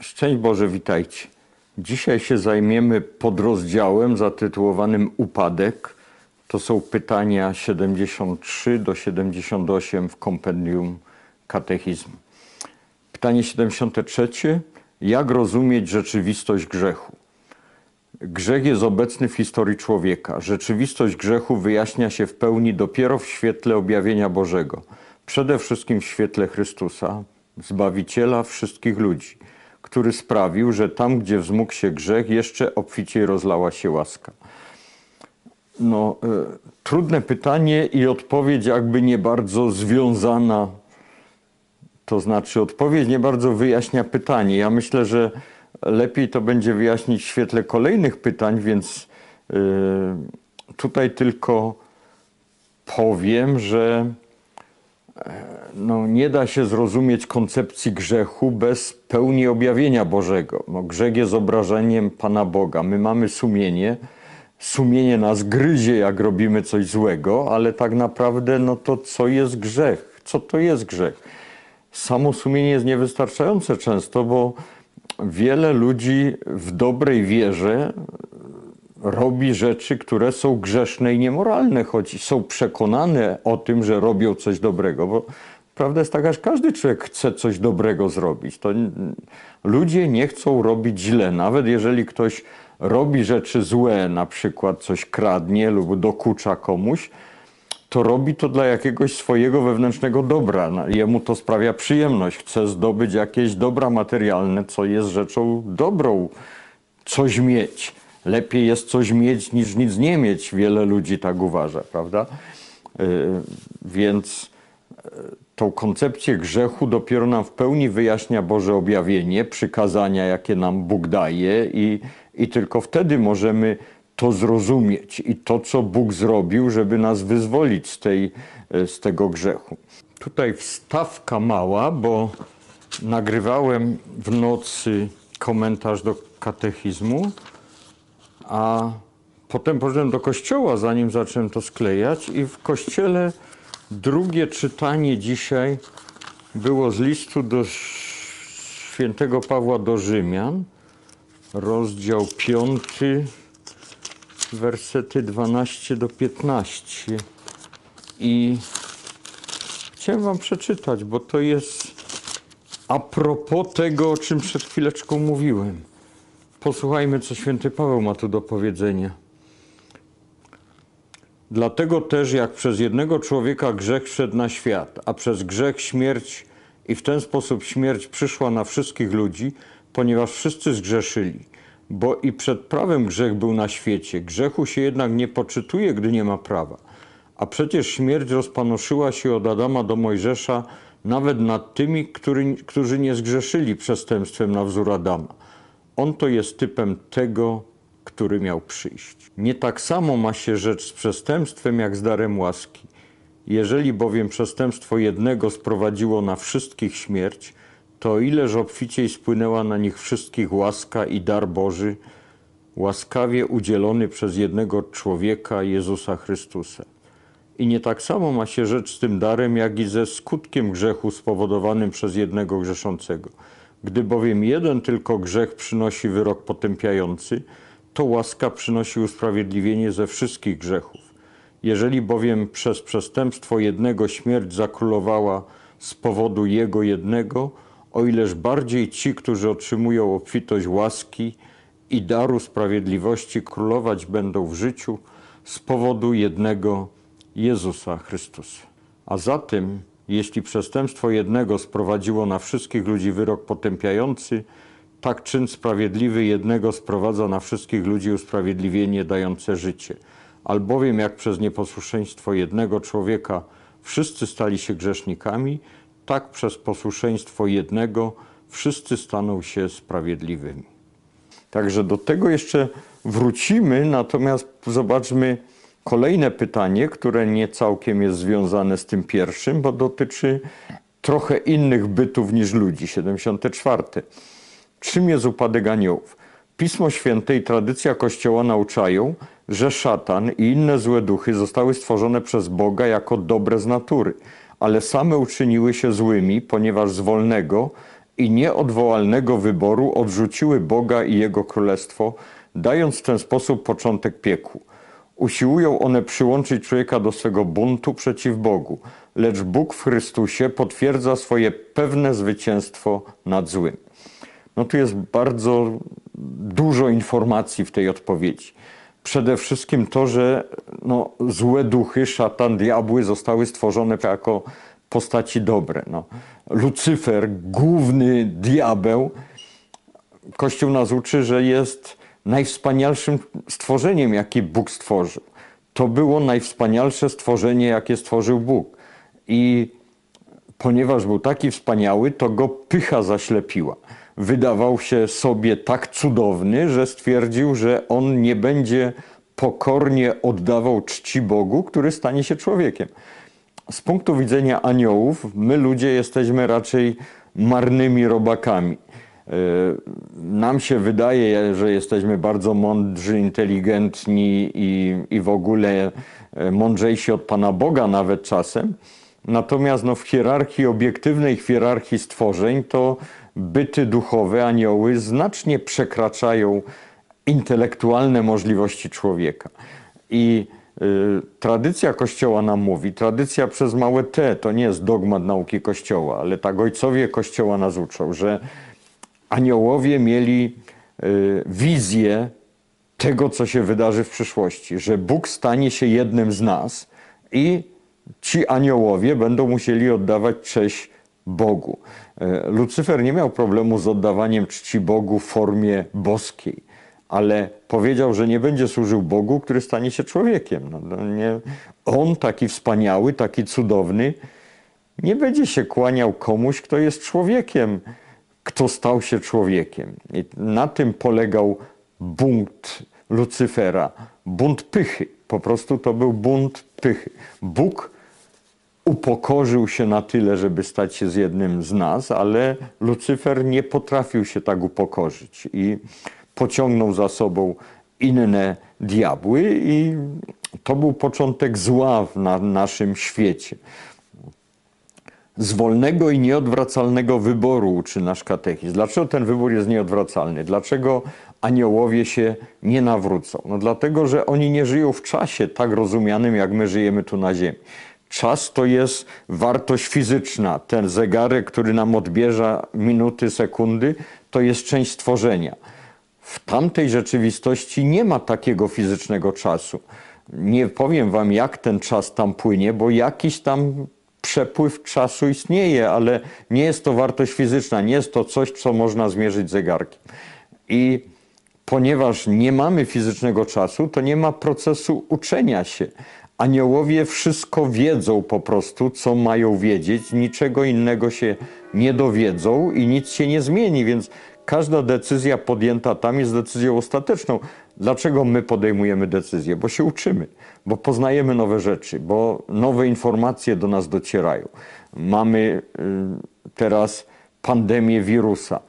Szczęść Boże, witajcie. Dzisiaj się zajmiemy podrozdziałem zatytułowanym Upadek. To są pytania 73 do 78 w kompendium katechizmu. Pytanie 73. Jak rozumieć rzeczywistość grzechu? Grzech jest obecny w historii człowieka. Rzeczywistość grzechu wyjaśnia się w pełni dopiero w świetle objawienia Bożego. Przede wszystkim w świetle Chrystusa, Zbawiciela wszystkich ludzi, który sprawił, że tam, gdzie wzmógł się grzech, jeszcze obficiej rozlała się łaska. No, e, trudne pytanie i odpowiedź jakby nie bardzo związana. To znaczy, odpowiedź nie bardzo wyjaśnia pytanie. Ja myślę, że lepiej to będzie wyjaśnić w świetle kolejnych pytań, więc e, tutaj tylko powiem, że no, nie da się zrozumieć koncepcji grzechu bez pełni objawienia Bożego. No, grzech jest obrażeniem Pana Boga. My mamy sumienie, sumienie nas gryzie, jak robimy coś złego, ale tak naprawdę, no to co jest grzech? Co to jest grzech? Samo sumienie jest niewystarczające często, bo wiele ludzi w dobrej wierze robi rzeczy, które są grzeszne i niemoralne, choć są przekonane o tym, że robią coś dobrego. Bo prawda jest taka, że każdy człowiek chce coś dobrego zrobić. To ludzie nie chcą robić źle, nawet jeżeli ktoś robi rzeczy złe, na przykład coś kradnie lub dokucza komuś, to robi to dla jakiegoś swojego wewnętrznego dobra. No, Jemu to sprawia przyjemność. Chce zdobyć jakieś dobra materialne, co jest rzeczą dobrą. Coś mieć. Lepiej jest coś mieć niż nic nie mieć. Wiele ludzi tak uważa, prawda? Yy, Więc yy, tą koncepcję grzechu dopiero nam w pełni wyjaśnia Boże objawienie, przykazania, jakie nam Bóg daje, i, i tylko wtedy możemy to zrozumieć i to, co Bóg zrobił, żeby nas wyzwolić z, tej, e, z tego grzechu. Tutaj wstawka mała, bo nagrywałem w nocy komentarz do katechizmu, a potem poszedłem do kościoła, zanim zacząłem to sklejać, i w kościele drugie czytanie dzisiaj było z listu do świętego Pawła do Rzymian, rozdział 5, wersety 12 do 15. I chciałem Wam przeczytać, bo to jest a propos tego, o czym przed chwileczką mówiłem. Posłuchajmy, co święty Paweł ma tu do powiedzenia. Dlatego też, jak przez jednego człowieka grzech wszedł na świat, a przez grzech śmierć i w ten sposób śmierć przyszła na wszystkich ludzi, ponieważ wszyscy zgrzeszyli. Bo i przed prawem grzech był na świecie. Grzechu się jednak nie poczytuje, gdy nie ma prawa. A przecież śmierć rozpanoszyła się od Adama do Mojżesza nawet nad tymi, który, którzy nie zgrzeszyli przestępstwem na wzór Adama. On to jest typem tego, który miał przyjść. Nie tak samo ma się rzecz z przestępstwem, jak z darem łaski. Jeżeli bowiem przestępstwo jednego sprowadziło na wszystkich śmierć, to ileż obficiej spłynęła na nich wszystkich łaska i dar Boży, łaskawie udzielony przez jednego człowieka, Jezusa Chrystusa. I nie tak samo ma się rzecz z tym darem, jak i ze skutkiem grzechu spowodowanym przez jednego grzeszącego. Gdy bowiem jeden tylko grzech przynosi wyrok potępiający, to łaska przynosi usprawiedliwienie ze wszystkich grzechów. Jeżeli bowiem przez przestępstwo jednego śmierć zakrólowała z powodu jego jednego, o ileż bardziej ci, którzy otrzymują obfitość łaski i daru sprawiedliwości, królować będą w życiu z powodu jednego Jezusa Chrystusa. A zatem, jeśli przestępstwo jednego sprowadziło na wszystkich ludzi wyrok potępiający, tak czyn sprawiedliwy jednego sprowadza na wszystkich ludzi usprawiedliwienie dające życie. Albowiem jak przez nieposłuszeństwo jednego człowieka wszyscy stali się grzesznikami, tak przez posłuszeństwo jednego wszyscy staną się sprawiedliwymi. Także do tego jeszcze wrócimy, natomiast zobaczmy kolejne pytanie, które nie całkiem jest związane z tym pierwszym, bo dotyczy trochę innych bytów niż ludzi. 74. Czym jest upadek aniołów? Pismo Święte i tradycja Kościoła nauczają, że szatan i inne złe duchy zostały stworzone przez Boga jako dobre z natury, ale same uczyniły się złymi, ponieważ z wolnego i nieodwołalnego wyboru odrzuciły Boga i Jego Królestwo, dając w ten sposób początek piekłu. Usiłują one przyłączyć człowieka do swego buntu przeciw Bogu, lecz Bóg w Chrystusie potwierdza swoje pewne zwycięstwo nad złym. No tu jest bardzo dużo informacji w tej odpowiedzi. Przede wszystkim to, że no, złe duchy, szatan, diabły zostały stworzone jako postaci dobre. No. Lucyfer, główny diabeł, Kościół nas uczy, że jest najwspanialszym stworzeniem, jakie Bóg stworzył. To było najwspanialsze stworzenie, jakie stworzył Bóg. I ponieważ był taki wspaniały, to go pycha zaślepiła. Wydawał się sobie tak cudowny, że stwierdził, że on nie będzie pokornie oddawał czci Bogu, który stanie się człowiekiem. Z punktu widzenia aniołów, my ludzie jesteśmy raczej marnymi robakami. E, Nam się wydaje, że jesteśmy bardzo mądrzy, inteligentni i, i w ogóle e, mądrzejsi od Pana Boga nawet czasem. Natomiast no, w hierarchii obiektywnej, w hierarchii stworzeń, to byty duchowe, anioły znacznie przekraczają intelektualne możliwości człowieka. I y, tradycja Kościoła nam mówi, tradycja przez małe T, to nie jest dogmat nauki Kościoła, ale tak ojcowie Kościoła nas uczą, że aniołowie mieli y, wizję tego, co się wydarzy w przyszłości, że Bóg stanie się jednym z nas i ci aniołowie będą musieli oddawać cześć Bogu. E, Lucyfer nie miał problemu z oddawaniem czci Bogu w formie boskiej, ale powiedział, że nie będzie służył Bogu, który stanie się człowiekiem. No, no nie, on, taki wspaniały, taki cudowny, nie będzie się kłaniał komuś, kto jest człowiekiem, kto stał się człowiekiem. I na tym polegał bunt Lucyfera, bunt pychy. Po prostu to był bunt pychy. Bóg upokorzył się na tyle, żeby stać się z jednym z nas, ale Lucyfer nie potrafił się tak upokorzyć i pociągnął za sobą inne diabły i to był początek zła na naszym świecie. Z wolnego i nieodwracalnego wyboru uczy nasz katechizm. Dlaczego ten wybór jest nieodwracalny? Dlaczego aniołowie się nie nawrócą? No dlatego, że oni nie żyją w czasie tak rozumianym, jak my żyjemy tu na ziemi. Czas to jest wartość fizyczna. Ten zegarek, który nam odbierza minuty, sekundy, to jest część stworzenia. W tamtej rzeczywistości nie ma takiego fizycznego czasu. Nie powiem wam, jak ten czas tam płynie, bo jakiś tam przepływ czasu istnieje, ale nie jest to wartość fizyczna, nie jest to coś, co można zmierzyć zegarkiem. I ponieważ nie mamy fizycznego czasu, to nie ma procesu uczenia się. Aniołowie wszystko wiedzą po prostu, co mają wiedzieć, niczego innego się nie dowiedzą i nic się nie zmieni, więc każda decyzja podjęta tam jest decyzją ostateczną. Dlaczego my podejmujemy decyzje? Bo się uczymy, bo poznajemy nowe rzeczy, bo nowe informacje do nas docierają. Mamy y, teraz pandemię wirusa.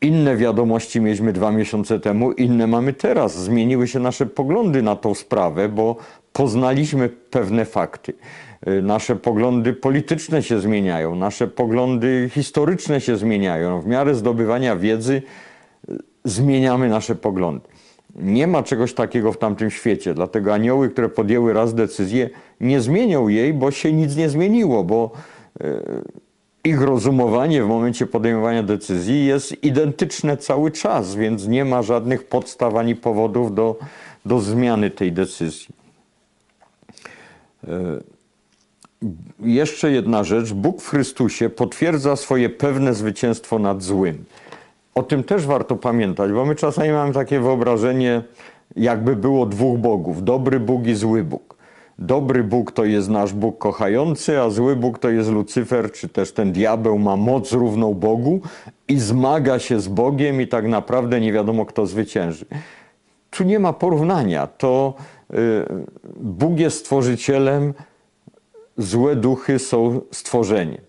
Inne wiadomości mieliśmy dwa miesiące temu, inne mamy teraz. Zmieniły się nasze poglądy na tą sprawę, bo poznaliśmy pewne fakty. Y, Nasze poglądy polityczne się zmieniają, nasze poglądy historyczne się zmieniają. W miarę zdobywania wiedzy y, zmieniamy nasze poglądy. Nie ma czegoś takiego w tamtym świecie, dlatego anioły, które podjęły raz decyzję, nie zmienią jej, bo się nic nie zmieniło, bo y, ich rozumowanie w momencie podejmowania decyzji jest identyczne cały czas, więc nie ma żadnych podstaw ani powodów do, do zmiany tej decyzji. Jeszcze jedna rzecz. Bóg w Chrystusie potwierdza swoje pewne zwycięstwo nad złym. O tym też warto pamiętać, bo my czasami mamy takie wyobrażenie, jakby było dwóch bogów: dobry Bóg i zły Bóg. Dobry Bóg to jest nasz Bóg kochający, a zły Bóg to jest Lucyfer, czy też ten diabeł ma moc równą Bogu i zmaga się z Bogiem, i tak naprawdę nie wiadomo, kto zwycięży. Tu nie ma porównania. To y, Bóg jest stworzycielem, złe duchy są stworzeniem.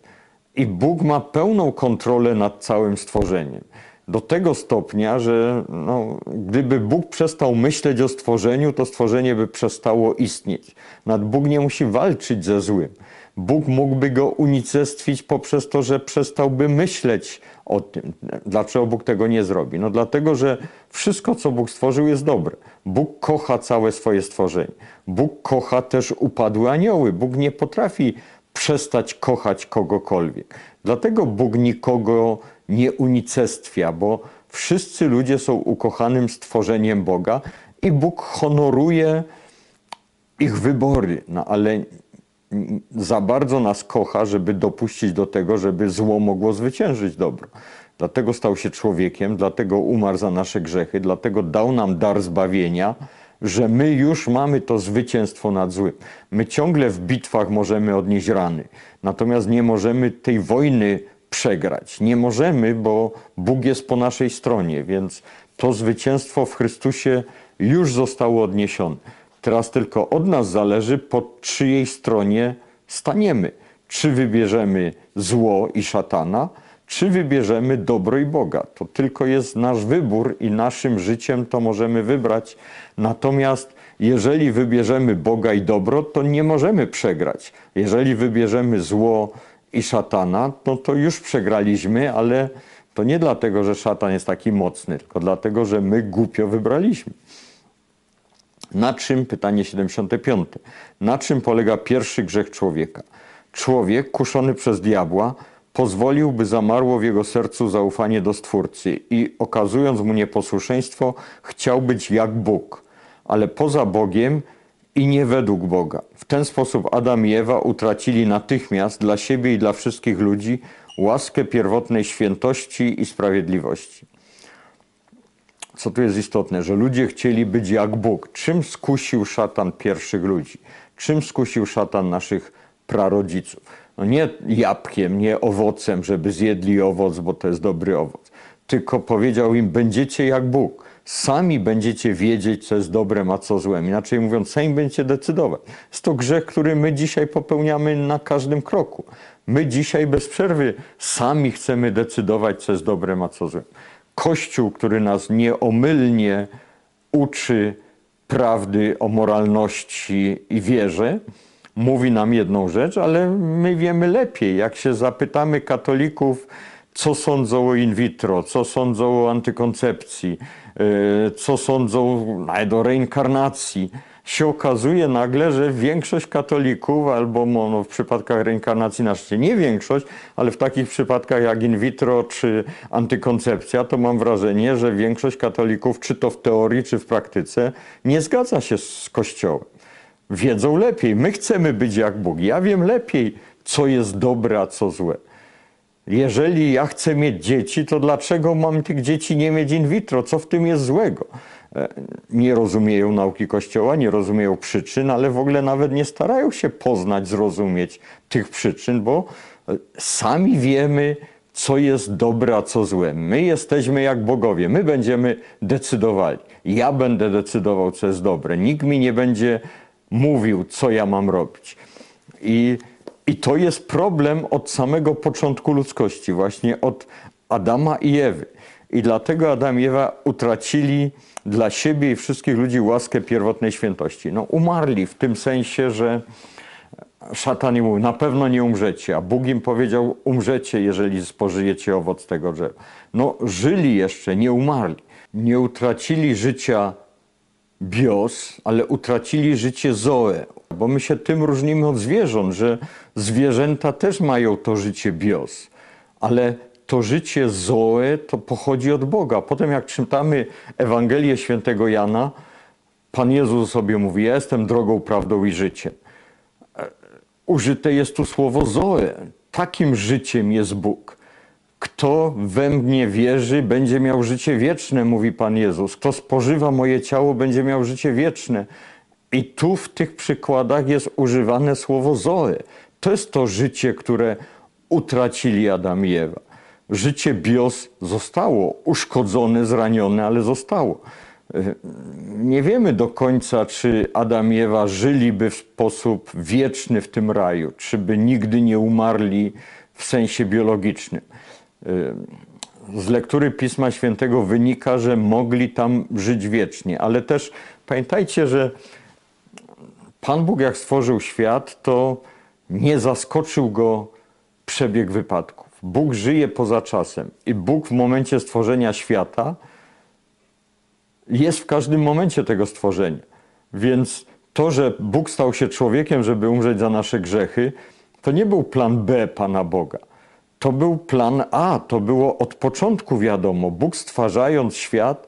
I Bóg ma pełną kontrolę nad całym stworzeniem. Do tego stopnia, że no, gdyby Bóg przestał myśleć o stworzeniu, to stworzenie by przestało istnieć. Nad Bóg nie musi walczyć ze złym. Bóg mógłby go unicestwić poprzez to, że przestałby myśleć o tym. Dlaczego Bóg tego nie zrobi? No dlatego, że wszystko, co Bóg stworzył, jest dobre. Bóg kocha całe swoje stworzenie. Bóg kocha też upadłe anioły. Bóg nie potrafi przestać kochać kogokolwiek. Dlatego Bóg nikogo nie unicestwia, bo wszyscy ludzie są ukochanym stworzeniem Boga i Bóg honoruje ich wybory, no ale za bardzo nas kocha, żeby dopuścić do tego, żeby zło mogło zwyciężyć dobro. Dlatego stał się człowiekiem, dlatego umarł za nasze grzechy, dlatego dał nam dar zbawienia, że my już mamy to zwycięstwo nad złym. My ciągle w bitwach możemy odnieść rany, natomiast nie możemy tej wojny przegrać. Nie możemy, bo Bóg jest po naszej stronie, więc to zwycięstwo w Chrystusie już zostało odniesione. Teraz tylko od nas zależy, po czyjej stronie staniemy. Czy wybierzemy zło i szatana, czy wybierzemy dobro i Boga. To tylko jest nasz wybór i naszym życiem to możemy wybrać. Natomiast jeżeli wybierzemy Boga i dobro, to nie możemy przegrać. Jeżeli wybierzemy zło i szatana, no to już przegraliśmy, ale to nie dlatego, że szatan jest taki mocny, tylko dlatego, że my głupio wybraliśmy. Na czym, pytanie 75, na czym polega pierwszy grzech człowieka? Człowiek, kuszony przez diabła, pozwolił, by zamarło w jego sercu zaufanie do Stwórcy i okazując mu nieposłuszeństwo, chciał być jak Bóg, ale poza Bogiem i nie według Boga. Ten sposób Adam i Ewa utracili natychmiast dla siebie i dla wszystkich ludzi łaskę pierwotnej świętości i sprawiedliwości co tu jest istotne, że ludzie chcieli być jak Bóg. Czym skusił szatan pierwszych ludzi? Czym skusił szatan naszych prarodziców? No nie jabłkiem, nie owocem, żeby zjedli owoc, bo to jest dobry owoc. Tylko powiedział im, będziecie jak Bóg. Sami będziecie wiedzieć, co jest dobrem, a co złem. Inaczej mówiąc, sami będziecie decydować. Jest to grzech, który my dzisiaj popełniamy na każdym kroku. My dzisiaj bez przerwy sami chcemy decydować, co jest dobrem, a co złem. Kościół, który nas nieomylnie uczy prawdy o moralności i wierze, mówi nam jedną rzecz, ale my wiemy lepiej. Jak się zapytamy katolików, co sądzą o in vitro, co sądzą o antykoncepcji, co sądzą nawet o reinkarnacji, się okazuje nagle, że większość katolików, albo no, w przypadkach reinkarnacji na szczęście nie większość, ale w takich przypadkach jak in vitro czy antykoncepcja, to mam wrażenie, że większość katolików, czy to w teorii, czy w praktyce, nie zgadza się z Kościołem. Wiedzą lepiej. My chcemy być jak Bóg. Ja wiem lepiej, co jest dobre, a co złe. Jeżeli ja chcę mieć dzieci, to dlaczego mam tych dzieci nie mieć in vitro? Co w tym jest złego? E, nie rozumieją nauki Kościoła, nie rozumieją przyczyn, ale w ogóle nawet nie starają się poznać, zrozumieć tych przyczyn, bo e, sami wiemy, co jest dobre, a co złe. My jesteśmy jak bogowie, my będziemy decydowali. Ja będę decydował, co jest dobre. Nikt mi nie będzie mówił, co ja mam robić. I, i to jest problem od samego początku ludzkości, właśnie od Adama i Ewy. I dlatego Adam i Ewa utracili dla siebie i wszystkich ludzi łaskę pierwotnej świętości. No umarli w tym sensie, że szatan im mówił, na pewno nie umrzecie, a Bóg im powiedział, umrzecie, jeżeli spożyjecie owoc tego drzewa. No żyli jeszcze, nie umarli. Nie utracili życia bios, ale utracili życie zoe. Bo my się tym różnimy od zwierząt, że zwierzęta też mają to życie bios, ale to życie Zoe to pochodzi od Boga. Potem jak czytamy Ewangelię świętego Jana, Pan Jezus sobie mówi, ja jestem drogą, prawdą i życiem. E, użyte jest tu słowo Zoe. Takim życiem jest Bóg. Kto we mnie wierzy, będzie miał życie wieczne, mówi Pan Jezus. Kto spożywa moje ciało, będzie miał życie wieczne. I tu w tych przykładach jest używane słowo Zoe. To jest to życie, które utracili Adam i Ewa życie bios zostało uszkodzone, zranione, ale zostało. E, nie wiemy do końca, czy Adam i Ewa żyliby w sposób wieczny w tym raju, czy by nigdy nie umarli w sensie biologicznym. E, z lektury Pisma Świętego wynika, że mogli tam żyć wiecznie, ale też pamiętajcie, że Pan Bóg, jak stworzył świat, to nie zaskoczył go przebieg wypadków. Bóg żyje poza czasem i Bóg w momencie stworzenia świata jest w każdym momencie tego stworzenia. Więc to, że Bóg stał się człowiekiem, żeby umrzeć za nasze grzechy, to nie był plan B Pana Boga. To był plan A, to było od początku wiadomo. Bóg stwarzając świat,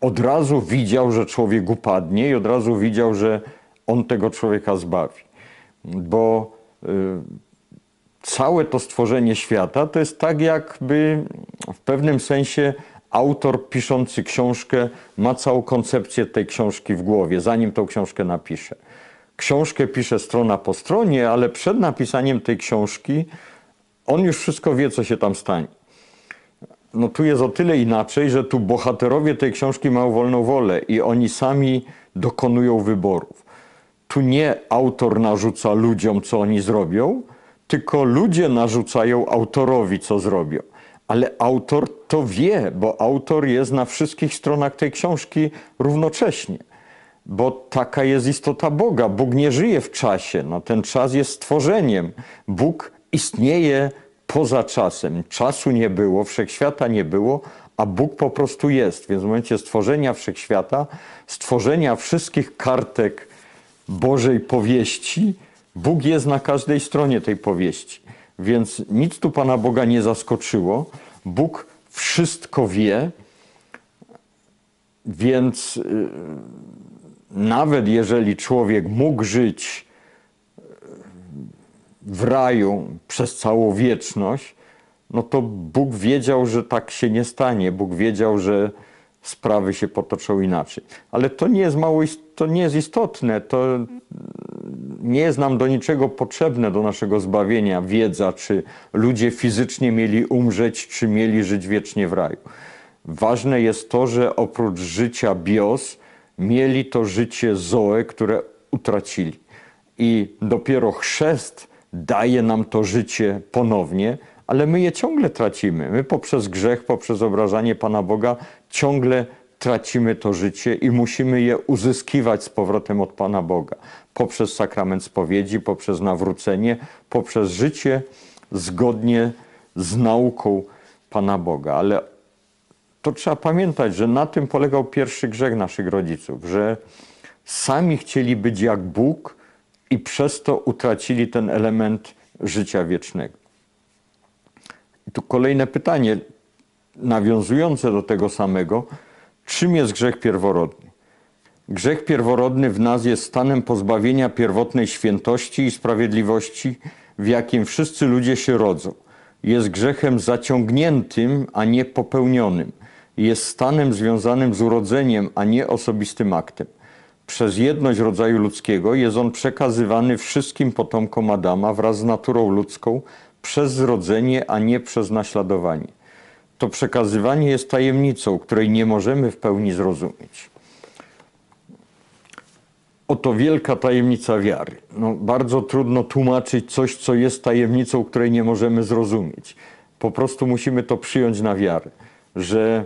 od razu widział, że człowiek upadnie i od razu widział, że on tego człowieka zbawi. Bo y, całe to stworzenie świata to jest tak, jakby w pewnym sensie autor piszący książkę ma całą koncepcję tej książki w głowie, zanim tą książkę napisze. Książkę pisze strona po stronie, ale przed napisaniem tej książki on już wszystko wie, co się tam stanie. No tu jest o tyle inaczej, że tu bohaterowie tej książki mają wolną wolę i oni sami dokonują wyborów. Tu nie autor narzuca ludziom, co oni zrobią, tylko ludzie narzucają autorowi, co zrobią. Ale autor to wie, bo autor jest na wszystkich stronach tej książki równocześnie. Bo taka jest istota Boga. Bóg nie żyje w czasie. No, ten czas jest stworzeniem. Bóg istnieje poza czasem. Czasu nie było, wszechświata nie było, a Bóg po prostu jest. Więc w momencie stworzenia wszechświata, stworzenia wszystkich kartek Bożej powieści, Bóg jest na każdej stronie tej powieści. Więc nic tu Pana Boga nie zaskoczyło. Bóg wszystko wie, więc y, nawet jeżeli człowiek mógł żyć w raju przez całą wieczność, no to Bóg wiedział, że tak się nie stanie. Bóg wiedział, że sprawy się potoczą inaczej. Ale to nie jest mało, to nie jest istotne. To nie jest nam do niczego potrzebne do naszego zbawienia wiedza, czy ludzie fizycznie mieli umrzeć, czy mieli żyć wiecznie w raju. Ważne jest to, że oprócz życia bios mieli to życie zoe, które utracili. I dopiero chrzest daje nam to życie ponownie, ale my je ciągle tracimy. My poprzez grzech, poprzez obrażanie Pana Boga ciągle tracimy to życie i musimy je uzyskiwać z powrotem od Pana Boga. Poprzez sakrament spowiedzi, poprzez nawrócenie, poprzez życie zgodnie z nauką Pana Boga. Ale to trzeba pamiętać, że na tym polegał pierwszy grzech naszych rodziców, że sami chcieli być jak Bóg i przez to utracili ten element życia wiecznego. I tu kolejne pytanie, nawiązujące do tego samego. Czym jest grzech pierworodny? Grzech pierworodny w nas jest stanem pozbawienia pierwotnej świętości i sprawiedliwości, w jakim wszyscy ludzie się rodzą. Jest grzechem zaciągniętym, a nie popełnionym. Jest stanem związanym z urodzeniem, a nie osobistym aktem. Przez jedność rodzaju ludzkiego jest on przekazywany wszystkim potomkom Adama wraz z naturą ludzką przez zrodzenie, a nie przez naśladowanie. To przekazywanie jest tajemnicą, której nie możemy w pełni zrozumieć. Oto wielka tajemnica wiary. No, bardzo trudno tłumaczyć coś, co jest tajemnicą, której nie możemy zrozumieć. Po prostu musimy to przyjąć na wiarę, że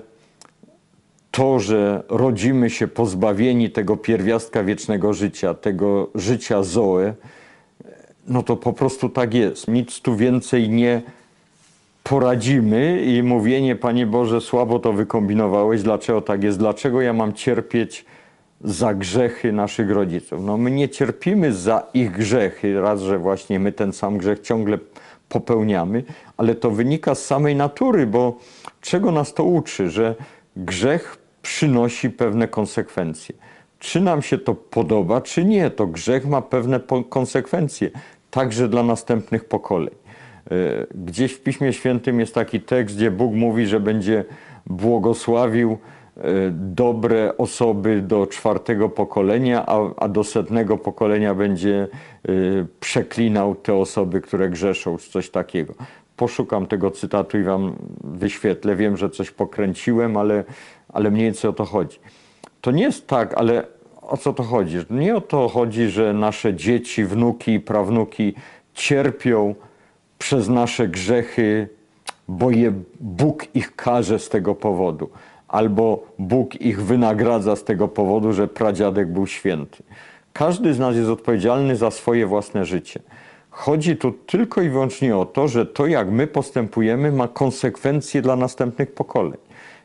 to, że rodzimy się pozbawieni tego pierwiastka wiecznego życia, tego życia Zoe, no to po prostu tak jest. Nic tu więcej nie poradzimy i mówienie, Panie Boże, słabo to wykombinowałeś, dlaczego tak jest, dlaczego ja mam cierpieć za grzechy naszych rodziców. No my nie cierpimy za ich grzechy, raz, że właśnie my ten sam grzech ciągle popełniamy, ale to wynika z samej natury, bo czego nas to uczy, że grzech przynosi pewne konsekwencje. Czy nam się to podoba, czy nie, to grzech ma pewne konsekwencje, także dla następnych pokoleń. E, gdzieś w Piśmie Świętym jest taki tekst, gdzie Bóg mówi, że będzie błogosławił e, dobre osoby do czwartego pokolenia, a, a do setnego pokolenia będzie e, przeklinał te osoby, które grzeszą, czy coś takiego. Poszukam tego cytatu i wam wyświetlę. Wiem, że coś pokręciłem, ale, ale mniej więcej o to chodzi. To nie jest tak, ale o co to chodzi? Nie o to chodzi, że nasze dzieci, wnuki i prawnuki cierpią przez nasze grzechy, bo je Bóg ich karze z tego powodu, albo Bóg ich wynagradza z tego powodu, że pradziadek był święty. Każdy z nas jest odpowiedzialny za swoje własne życie. Chodzi tu tylko i wyłącznie o to, że to, jak my postępujemy, ma konsekwencje dla następnych pokoleń.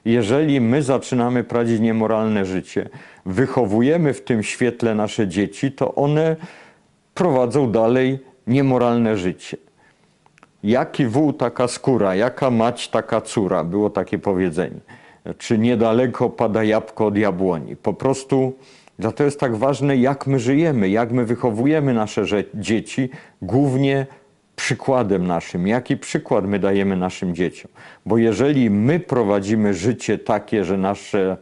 Jeżeli my zaczynamy prowadzić niemoralne życie, wychowujemy w tym świetle nasze dzieci, to one prowadzą dalej niemoralne życie. Jaki wół, taka skóra, jaka mać, taka córa, było takie powiedzenie. Czy niedaleko pada jabłko od jabłoni. Po prostu dlatego jest tak ważne, jak my żyjemy, jak my wychowujemy nasze dzieci, głównie przykładem naszym. Jaki przykład my dajemy naszym dzieciom? Bo jeżeli my prowadzimy życie takie, że nasze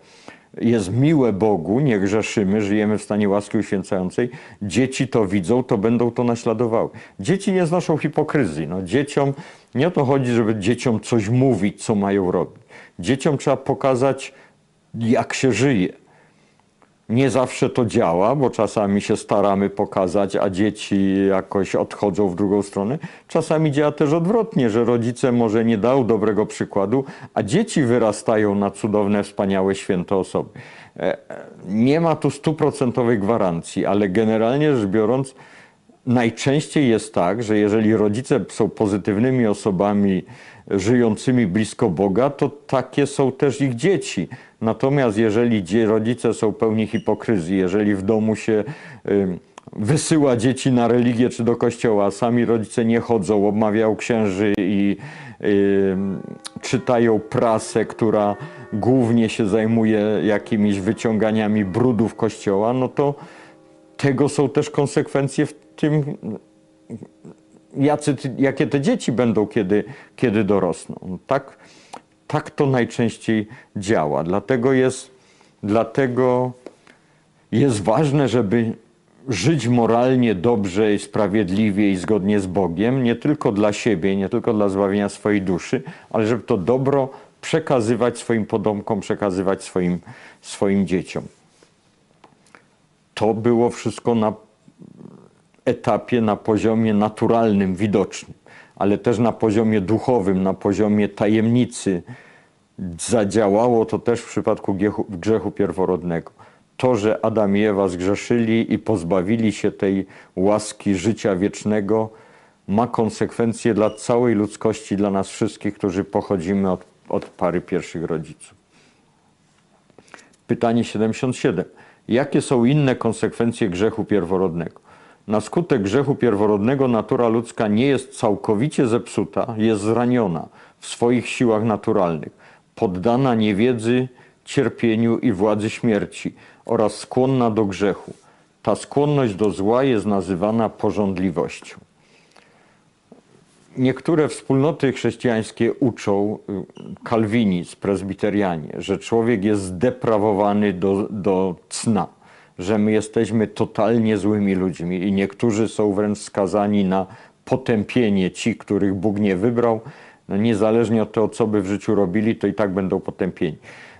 jest miłe Bogu, nie grzeszymy, żyjemy w stanie łaski uświęcającej, dzieci to widzą, to będą to naśladowały. Dzieci nie znoszą hipokryzji. No, dzieciom nie o to chodzi, żeby dzieciom coś mówić, co mają robić. Dzieciom trzeba pokazać, jak się żyje. Nie zawsze to działa, bo czasami się staramy pokazać, a dzieci jakoś odchodzą w drugą stronę. Czasami działa też odwrotnie, że rodzice może nie dają dobrego przykładu, a dzieci wyrastają na cudowne, wspaniałe, święte osoby. E, Nie ma tu stuprocentowej gwarancji, ale generalnie rzecz biorąc, najczęściej jest tak, że jeżeli rodzice są pozytywnymi osobami żyjącymi blisko Boga, to takie są też ich dzieci. Natomiast jeżeli rodzice są pełni hipokryzji, jeżeli w domu się wysyła dzieci na religię czy do kościoła, a sami rodzice nie chodzą, obmawiają księży i czytają prasę, która głównie się zajmuje jakimiś wyciąganiami brudów kościoła, no to tego są też konsekwencje w tym, jacy, jakie te dzieci będą, kiedy, kiedy dorosną. Tak, tak to najczęściej działa. Dlatego jest, dlatego jest ważne, żeby żyć moralnie, dobrze i sprawiedliwie i zgodnie z Bogiem, nie tylko dla siebie, nie tylko dla zbawienia swojej duszy, ale żeby to dobro przekazywać swoim potomkom, przekazywać swoim, swoim dzieciom. To było wszystko na etapie, na poziomie naturalnym, widocznym, ale też na poziomie duchowym, na poziomie tajemnicy. Zadziałało to też w przypadku grzechu, grzechu pierworodnego. To, że Adam i Ewa zgrzeszyli i pozbawili się tej łaski życia wiecznego, ma konsekwencje dla całej ludzkości, dla nas wszystkich, którzy pochodzimy od, od pary pierwszych rodziców. Pytanie 77. Jakie są inne konsekwencje grzechu pierworodnego? Na skutek grzechu pierworodnego natura ludzka nie jest całkowicie zepsuta, jest zraniona w swoich siłach naturalnych, poddana niewiedzy, cierpieniu i władzy śmierci oraz skłonna do grzechu. Ta skłonność do zła jest nazywana porządliwością. Niektóre wspólnoty chrześcijańskie uczą, y, kalwinizm, prezbiterianie, że człowiek jest zdeprawowany do, do cna, że my jesteśmy totalnie złymi ludźmi i niektórzy są wręcz skazani na potępienie ci, których Bóg nie wybrał. No niezależnie od tego, co by w życiu robili, to i tak będą potępieni.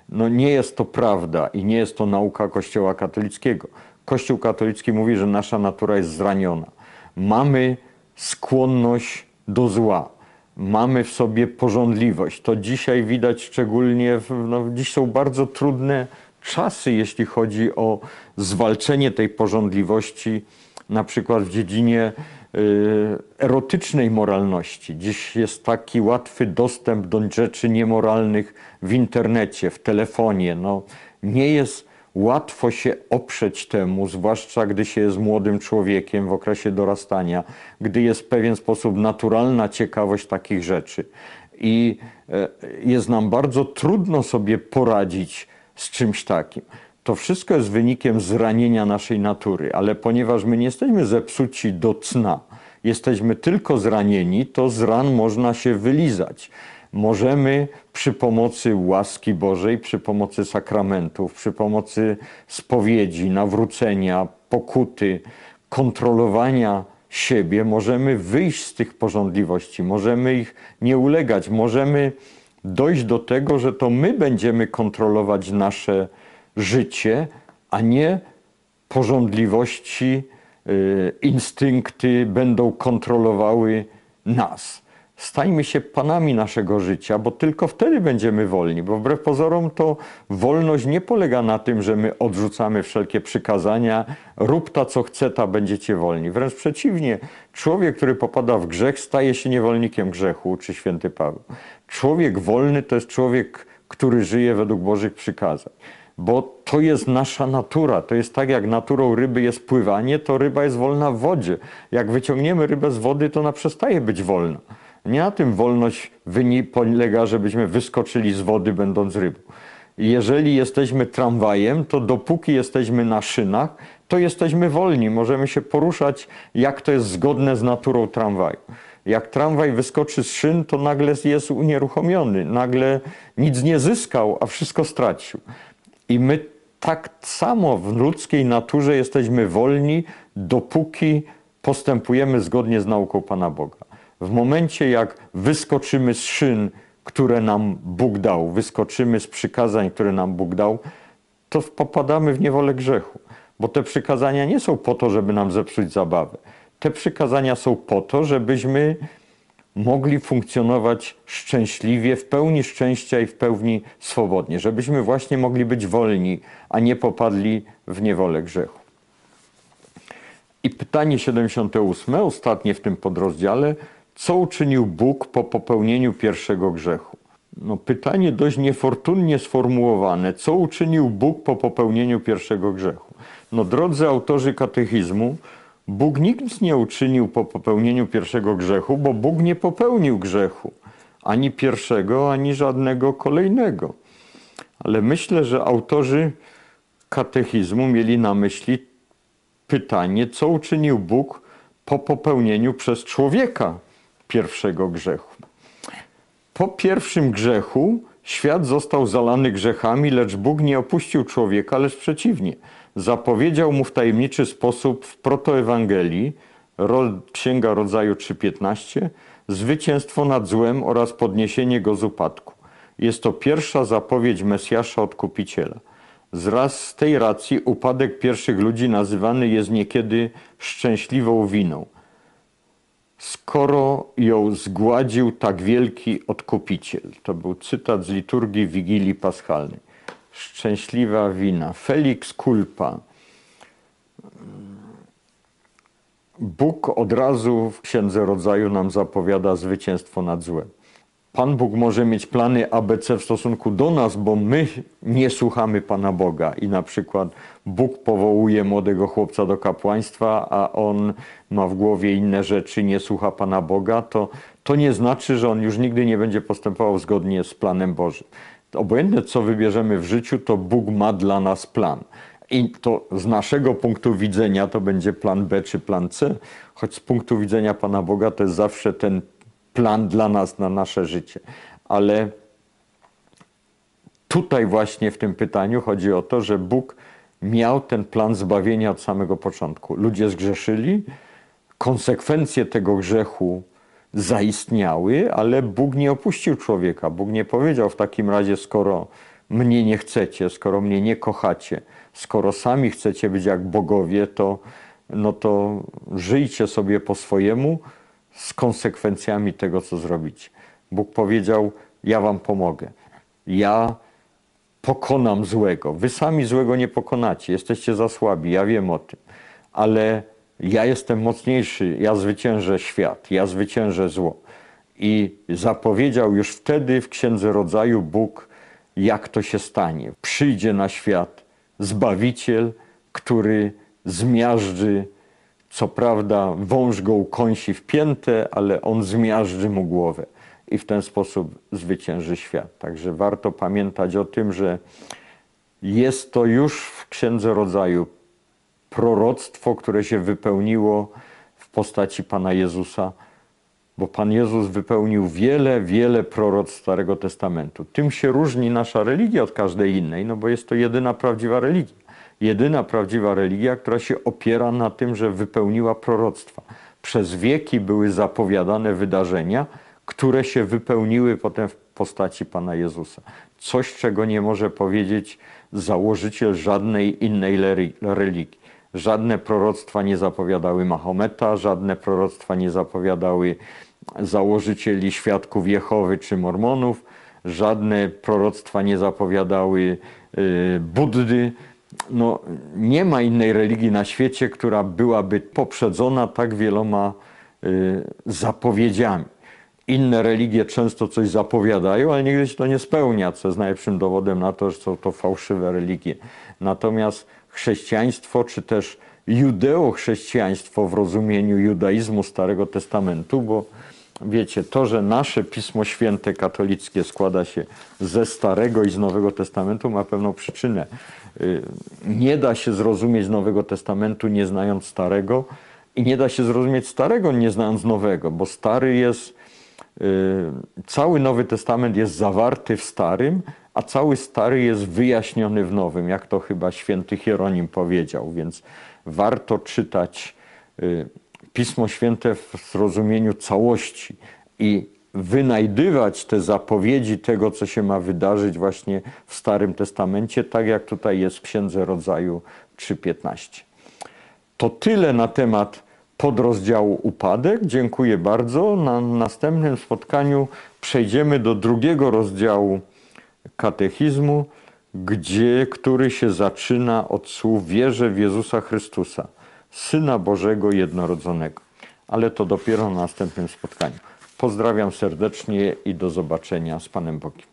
No nie jest to prawda i nie jest to nauka Kościoła katolickiego. Kościół katolicki mówi, że nasza natura jest zraniona. Mamy skłonność do zła. Mamy w sobie porządliwość. To dzisiaj widać szczególnie, w, no, dziś są bardzo trudne czasy, jeśli chodzi o zwalczenie tej porządliwości, na przykład w dziedzinie y, erotycznej moralności. Dziś jest taki łatwy dostęp do rzeczy niemoralnych w internecie, w telefonie. No, nie jest łatwo się oprzeć temu, zwłaszcza gdy się jest młodym człowiekiem w okresie dorastania, gdy jest w pewien sposób naturalna ciekawość takich rzeczy. I e, jest nam bardzo trudno sobie poradzić z czymś takim. To wszystko jest wynikiem zranienia naszej natury, ale ponieważ my nie jesteśmy zepsuci do cna, jesteśmy tylko zranieni, to z ran można się wylizać. Możemy przy pomocy łaski Bożej, przy pomocy sakramentów, przy pomocy spowiedzi, nawrócenia, pokuty, kontrolowania siebie, możemy wyjść z tych porządliwości, możemy ich nie ulegać, możemy dojść do tego, że to my będziemy kontrolować nasze życie, a nie porządliwości, y, instynkty będą kontrolowały nas. Stańmy się panami naszego życia, bo tylko wtedy będziemy wolni. Bo wbrew pozorom to wolność nie polega na tym, że my odrzucamy wszelkie przykazania, rób ta co chce, ta będziecie wolni. Wręcz przeciwnie, człowiek, który popada w grzech, staje się niewolnikiem grzechu, uczy święty Paweł. Człowiek wolny to jest człowiek, który żyje według Bożych przykazań bo to jest nasza natura. To jest tak, jak naturą ryby jest pływanie, to ryba jest wolna w wodzie. Jak wyciągniemy rybę z wody, to ona przestaje być wolna. Nie na tym wolność polega, żebyśmy wyskoczyli z wody, będąc rybą. Jeżeli jesteśmy tramwajem, to dopóki jesteśmy na szynach, to jesteśmy wolni. Możemy się poruszać, jak to jest zgodne z naturą tramwaju. Jak tramwaj wyskoczy z szyn, to nagle jest unieruchomiony, nagle nic nie zyskał, a wszystko stracił. I my tak samo w ludzkiej naturze jesteśmy wolni, dopóki postępujemy zgodnie z nauką Pana Boga. W momencie, jak wyskoczymy z szyn, które nam Bóg dał, wyskoczymy z przykazań, które nam Bóg dał, to popadamy w niewolę grzechu. Bo te przykazania nie są po to, żeby nam zepsuć zabawę. Te przykazania są po to, żebyśmy mogli funkcjonować szczęśliwie, w pełni szczęścia i w pełni swobodnie, żebyśmy właśnie mogli być wolni, a nie popadli w niewolę grzechu. I pytanie 78, ostatnie w tym podrozdziale, co uczynił Bóg po popełnieniu pierwszego grzechu? No, pytanie dość niefortunnie sformułowane. Co uczynił Bóg po popełnieniu pierwszego grzechu? No, drodzy autorzy katechizmu, Bóg nic nie uczynił po popełnieniu pierwszego grzechu, bo Bóg nie popełnił grzechu. Ani pierwszego, ani żadnego kolejnego. Ale myślę, że autorzy katechizmu mieli na myśli pytanie, co uczynił Bóg po popełnieniu przez człowieka pierwszego grzechu. Po pierwszym grzechu świat został zalany grzechami, lecz Bóg nie opuścił człowieka, lecz przeciwnie. Zapowiedział mu w tajemniczy sposób w protoewangelii, Księga Rodzaju 3.15, zwycięstwo nad złem oraz podniesienie go z upadku. Jest to pierwsza zapowiedź Mesjasza Odkupiciela. Zraz z tej racji upadek pierwszych ludzi nazywany jest niekiedy szczęśliwą winą skoro ją zgładził tak wielki odkupiciel. To był cytat z liturgii Wigilii Paschalnej. Szczęśliwa wina. Felix culpa. Bóg od razu w Księdze Rodzaju nam zapowiada zwycięstwo nad złem. Pan Bóg może mieć plany ABC w stosunku do nas, bo my nie słuchamy Pana Boga i na przykład Bóg powołuje młodego chłopca do kapłaństwa, a on ma w głowie inne rzeczy, nie słucha Pana Boga, to, to nie znaczy, że on już nigdy nie będzie postępował zgodnie z planem Bożym. Obojętne, co wybierzemy w życiu, to Bóg ma dla nas plan. I to z naszego punktu widzenia to będzie plan B czy plan C, choć z punktu widzenia Pana Boga to jest zawsze ten plan dla nas, na nasze życie. Ale tutaj właśnie w tym pytaniu chodzi o to, że Bóg miał ten plan zbawienia od samego początku. Ludzie zgrzeszyli, konsekwencje tego grzechu zaistniały, ale Bóg nie opuścił człowieka. Bóg nie powiedział w takim razie, skoro mnie nie chcecie, skoro mnie nie kochacie, skoro sami chcecie być jak bogowie, to, no to żyjcie sobie po swojemu, z konsekwencjami tego, co zrobicie. Bóg powiedział: Ja wam pomogę. Ja pokonam złego. Wy sami złego nie pokonacie, jesteście za słabi, ja wiem o tym, ale ja jestem mocniejszy, ja zwyciężę świat, ja zwyciężę zło. I zapowiedział już wtedy w Księdze Rodzaju Bóg, jak to się stanie. Przyjdzie na świat Zbawiciel, który zmiażdży co prawda wąż go ukąsi w piętę, ale on zmiażdży mu głowę i w ten sposób zwycięży świat. Także warto pamiętać o tym, że jest to już w Księdze Rodzaju proroctwo, które się wypełniło w postaci Pana Jezusa, bo Pan Jezus wypełnił wiele, wiele proroctw Starego Testamentu. Tym się różni nasza religia od każdej innej, no bo jest to jedyna prawdziwa religia jedyna prawdziwa religia, która się opiera na tym, że wypełniła proroctwa. Przez wieki były zapowiadane wydarzenia, które się wypełniły potem w postaci Pana Jezusa. Coś, czego nie może powiedzieć założyciel żadnej innej religii. Żadne proroctwa nie zapowiadały Mahometa, żadne proroctwa nie zapowiadały założycieli świadków Jehowy czy Mormonów, żadne proroctwa nie zapowiadały y, Buddy. No, nie ma innej religii na świecie, która byłaby poprzedzona tak wieloma y, zapowiedziami. Inne religie często coś zapowiadają, ale nigdy się to nie spełnia, co jest najlepszym dowodem na to, że są to fałszywe religie. Natomiast chrześcijaństwo, czy też judeo-chrześcijaństwo w rozumieniu judaizmu Starego Testamentu, bo wiecie, to, że nasze Pismo Święte katolickie składa się ze Starego i z Nowego Testamentu, ma pewną przyczynę. Y, Nie da się zrozumieć Nowego Testamentu nie znając Starego i nie da się zrozumieć Starego nie znając Nowego, bo Stary jest Y, Cały Nowy Testament jest zawarty w Starym, a cały Stary jest wyjaśniony w Nowym, jak to chyba święty Hieronim powiedział, więc warto czytać y, Pismo Święte w zrozumieniu całości i wynajdywać te zapowiedzi tego, co się ma wydarzyć właśnie w Starym Testamencie, tak jak tutaj jest w Księdze Rodzaju 3.15. To tyle na temat podrozdziału upadek. Dziękuję bardzo. Na następnym spotkaniu przejdziemy do drugiego rozdziału katechizmu, gdzie, który się zaczyna od słów wierzę w Jezusa Chrystusa, Syna Bożego jednorodzonego. Ale to dopiero na następnym spotkaniu. Pozdrawiam serdecznie i do zobaczenia z Panem Bogiem.